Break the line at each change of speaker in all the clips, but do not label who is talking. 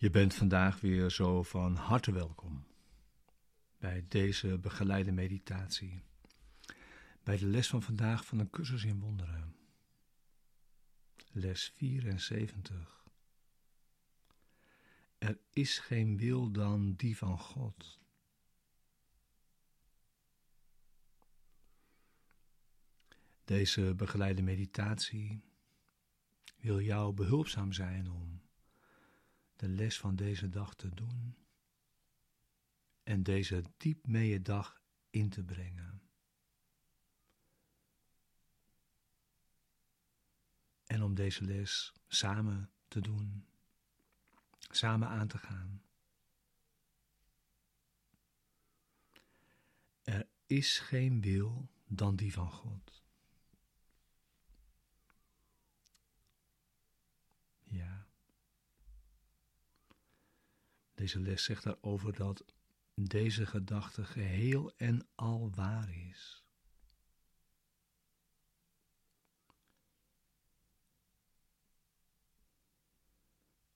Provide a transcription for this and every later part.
Je bent vandaag weer zo van harte welkom bij deze begeleide meditatie, bij de les van vandaag van een cursus in wonderen. Les 74. Er is geen wil dan die van God. Deze begeleide meditatie wil jou behulpzaam zijn om de les van deze dag te doen en deze diep mee dag in te brengen. En om deze les samen te doen, samen aan te gaan. Er is geen wil dan die van God. Deze les zegt daarover dat deze gedachte geheel en al waar is.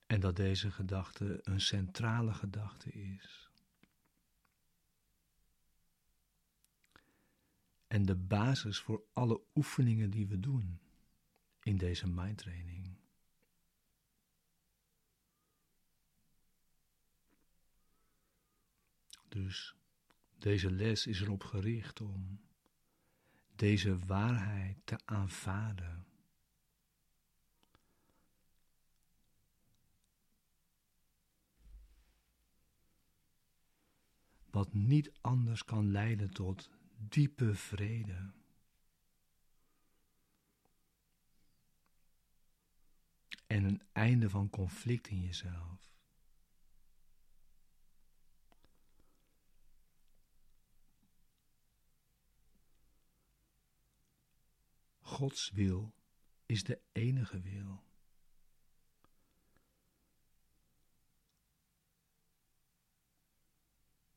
En dat deze gedachte een centrale gedachte is. En de basis voor alle oefeningen die we doen in deze mindtraining. Dus deze les is erop gericht om deze waarheid te aanvaarden. Wat niet anders kan leiden tot diepe vrede. En een einde van conflict in jezelf. Gods wil is de enige wil.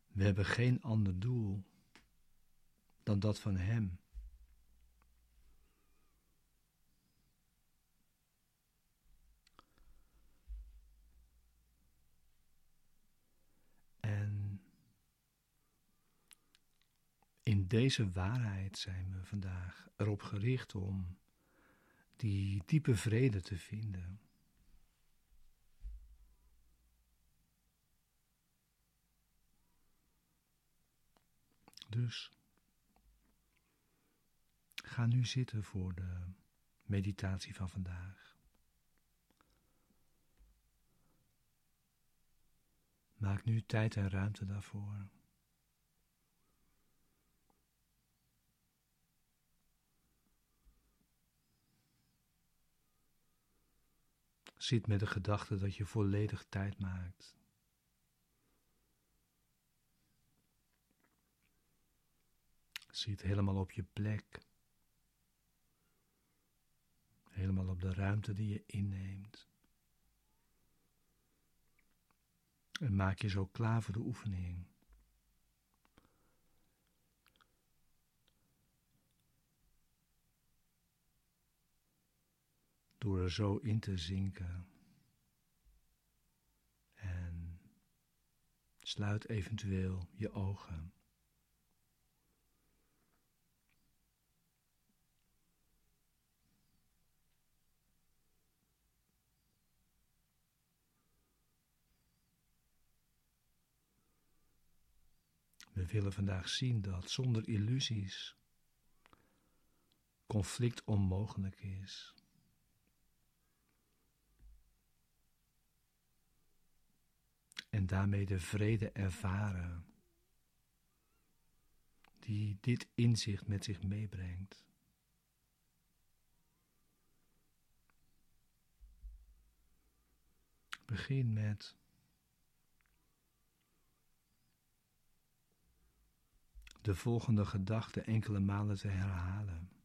We hebben geen ander doel dan dat van Hem. In deze waarheid zijn we vandaag erop gericht om die diepe vrede te vinden. Dus ga nu zitten voor de meditatie van vandaag. Maak nu tijd en ruimte daarvoor. Zit met de gedachte dat je volledig tijd maakt. Zit helemaal op je plek. Helemaal op de ruimte die je inneemt. En maak je zo klaar voor de oefening. Door er zo in te zinken. En sluit eventueel je ogen. We willen vandaag zien dat zonder illusies conflict onmogelijk is. En daarmee de vrede ervaren die dit inzicht met zich meebrengt. Begin met de volgende gedachte enkele malen te herhalen.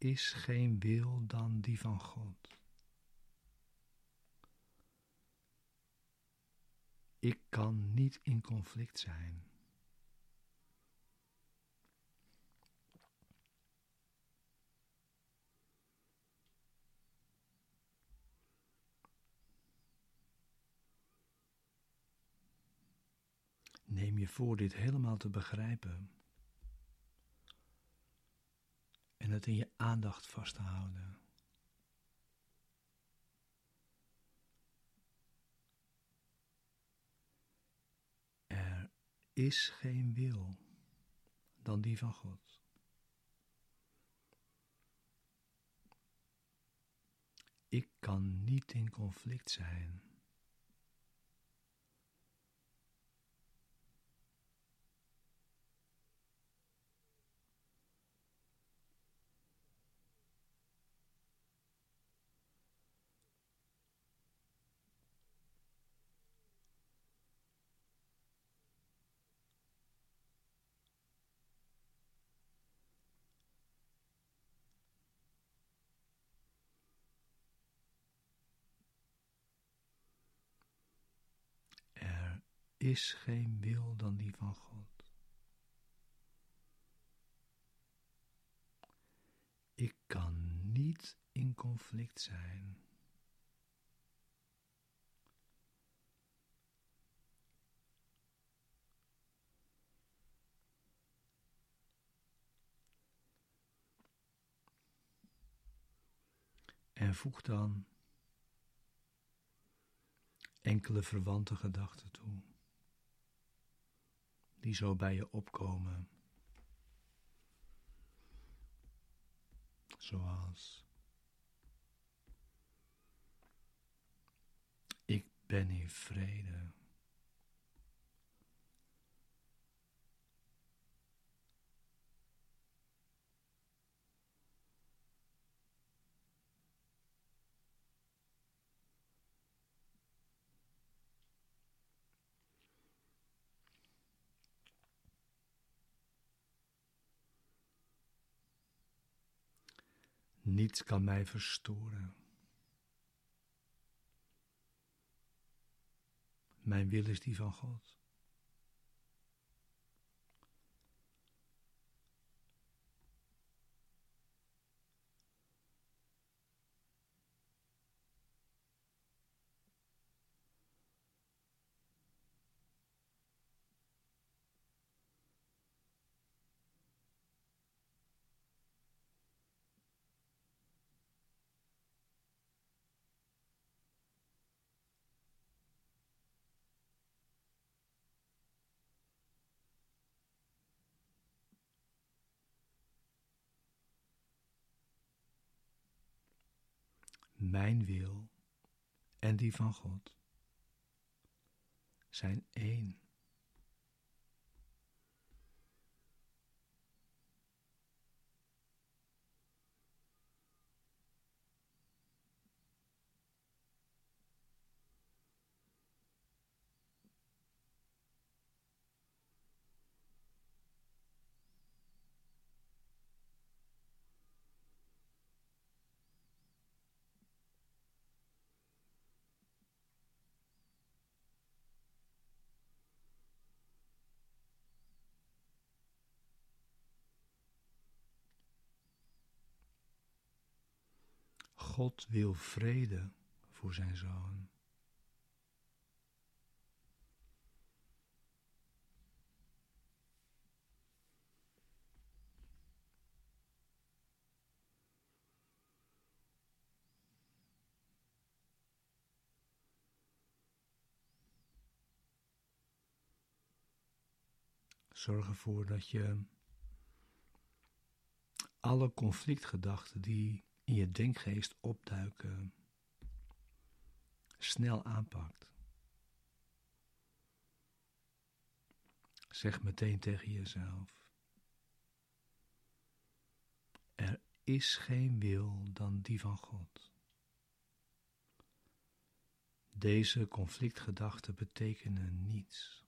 is geen wil dan die van God. Ik kan niet in conflict zijn. Neem je voor dit helemaal te begrijpen. En het in je aandacht vast te houden. Er is geen wil dan die van God. Ik kan niet in conflict zijn. Is geen wil dan die van God. Ik kan niet in conflict zijn. En voeg dan enkele verwante gedachten toe die zo bij je opkomen. Zoals ik ben in vrede. Niets kan mij verstoren. Mijn wil is die van God. Mijn wil en die van God zijn één. God wil vrede voor zijn zoon. Zorg ervoor dat je alle conflictgedachten die in je denkgeest opduiken, snel aanpakt. Zeg meteen tegen jezelf: Er is geen wil dan die van God. Deze conflictgedachten betekenen niets.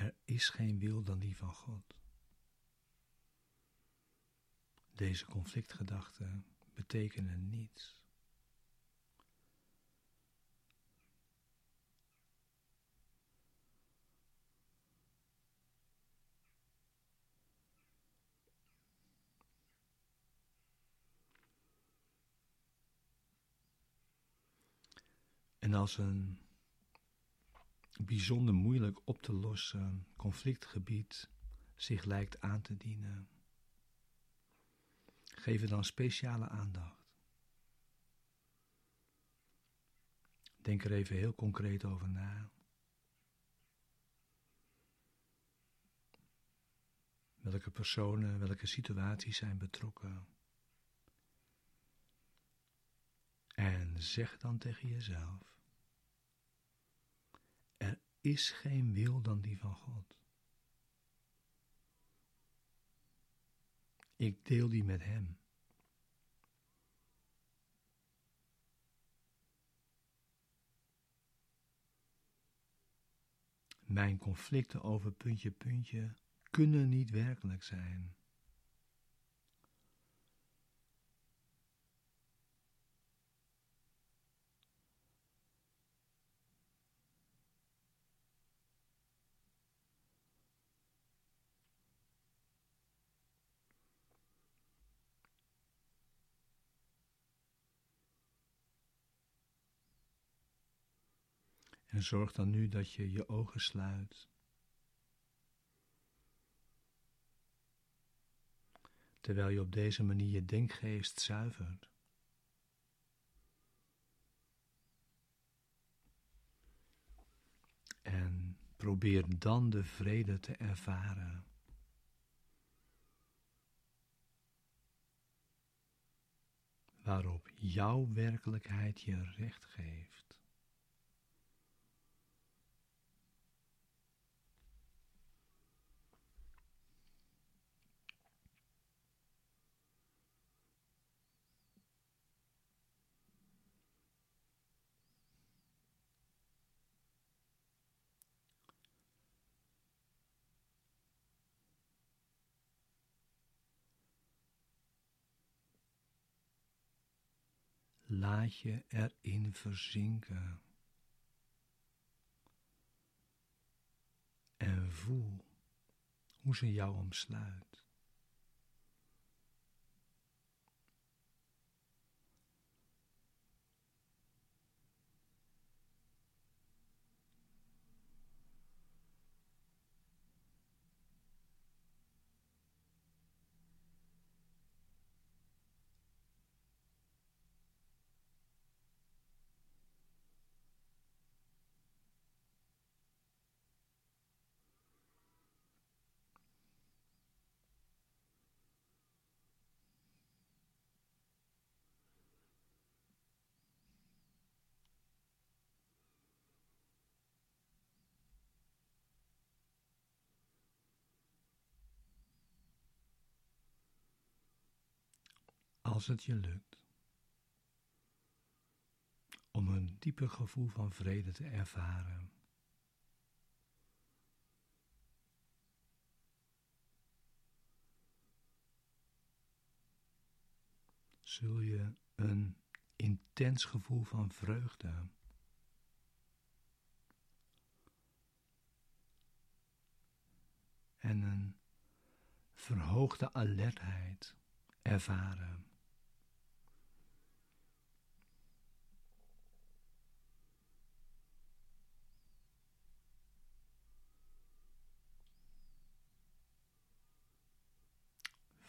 Er is geen wil dan die van God. Deze conflictgedachten betekenen niets. En als een bijzonder moeilijk op te lossen conflictgebied zich lijkt aan te dienen, geef er dan speciale aandacht. Denk er even heel concreet over na. Welke personen, welke situaties zijn betrokken? En zeg dan tegen jezelf: is geen wil dan die van God. Ik deel die met Hem. Mijn conflicten over puntje, puntje kunnen niet werkelijk zijn. En zorg dan nu dat je je ogen sluit. Terwijl je op deze manier je denkgeest zuivert. En probeer dan de vrede te ervaren. Waarop jouw werkelijkheid je recht geeft. Laat je erin verzinken. En voel hoe ze jou omsluit. Als het je lukt om een dieper gevoel van vrede te ervaren. Zul je een intens gevoel van vreugde en een verhoogde alertheid ervaren.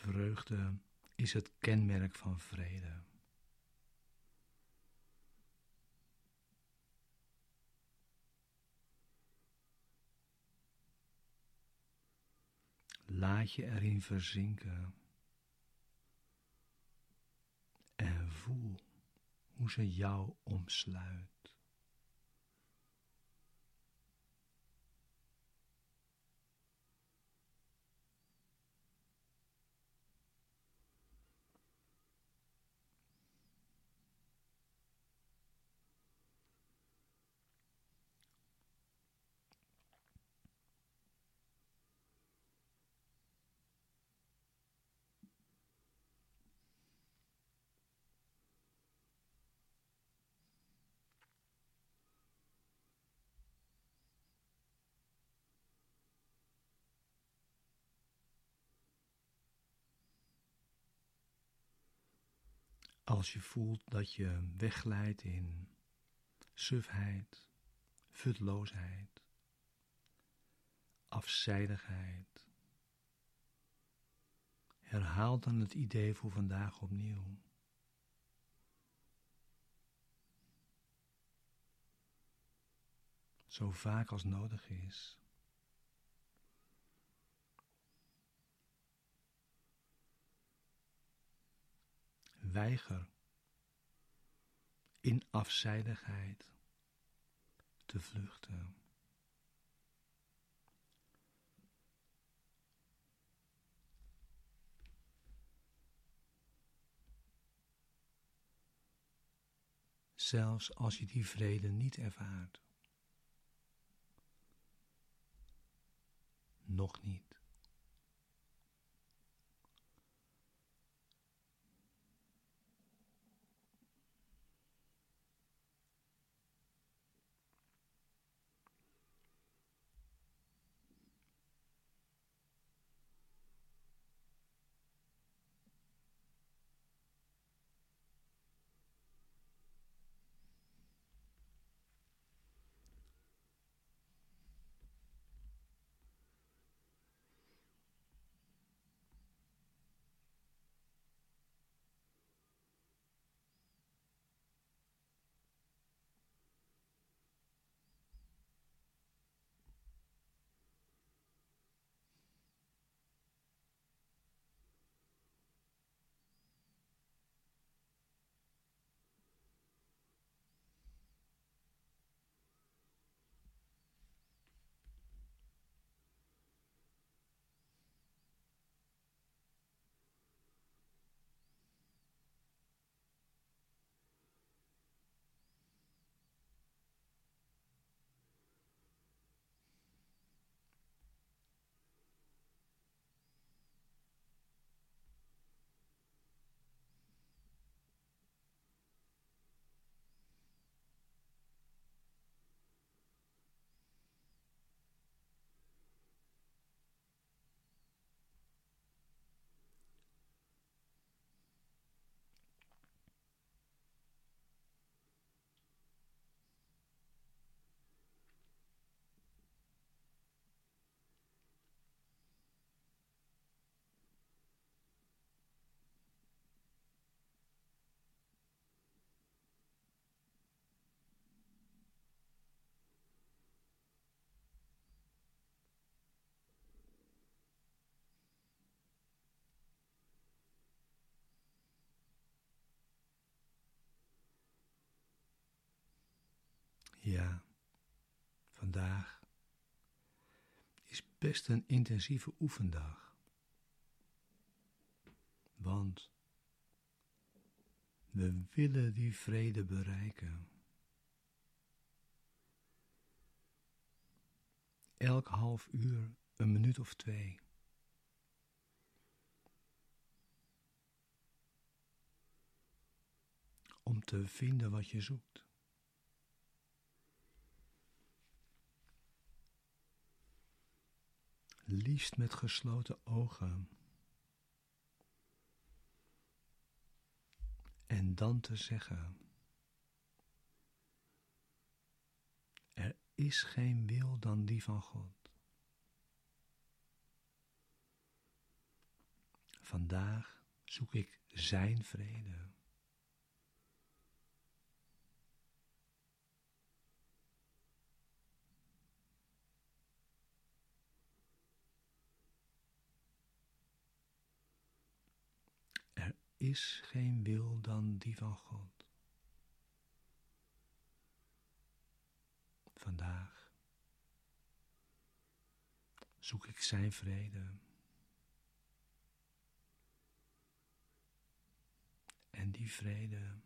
Vreugde is het kenmerk van vrede. Laat je erin verzinken en voel hoe ze jou omsluit. Als je voelt dat je wegglijdt in sufheid, futloosheid, afzijdigheid. Herhaal dan het idee voor vandaag opnieuw. Zo vaak als nodig is. Weiger in afzijdigheid te vluchten. Zelfs als je die vrede niet ervaart. Nog niet. Ja, vandaag is best een intensieve oefendag. Want we willen die vrede bereiken. Elk half uur een minuut of twee. Om te vinden wat je zoekt. Liefst met gesloten ogen. En dan te zeggen: Er is geen wil dan die van God. Vandaag zoek ik Zijn vrede. Is geen wil dan die van God. Vandaag zoek ik Zijn vrede. En die vrede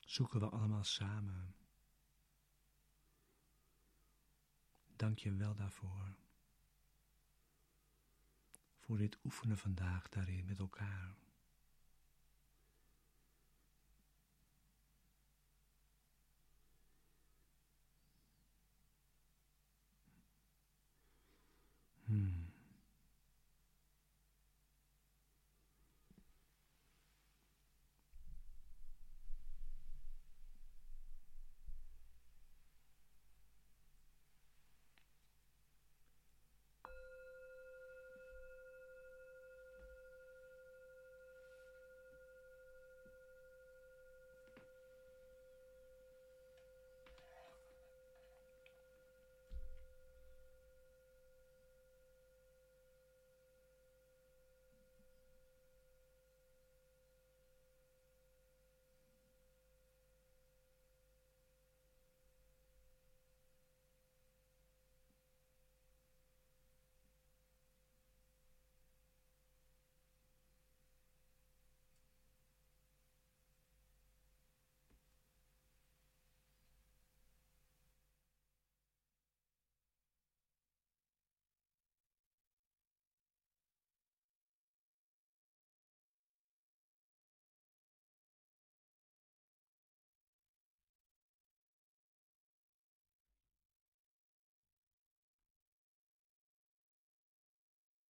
zoeken we allemaal samen. Dank je wel daarvoor. Voor dit oefenen vandaag daarin met elkaar.